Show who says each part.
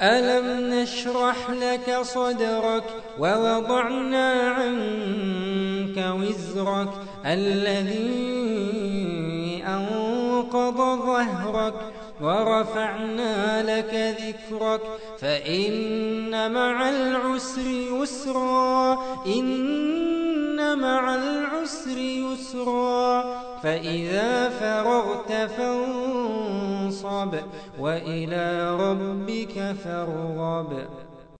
Speaker 1: ألم نشرح لك صدرك ووضعنا عنك وزرك الذي أنقض ظهرك ورفعنا لك ذكرك فإن مع العسر يسرا إن مع العسر يسرا فإذا فرغت فانصب وإلى ربك فارغب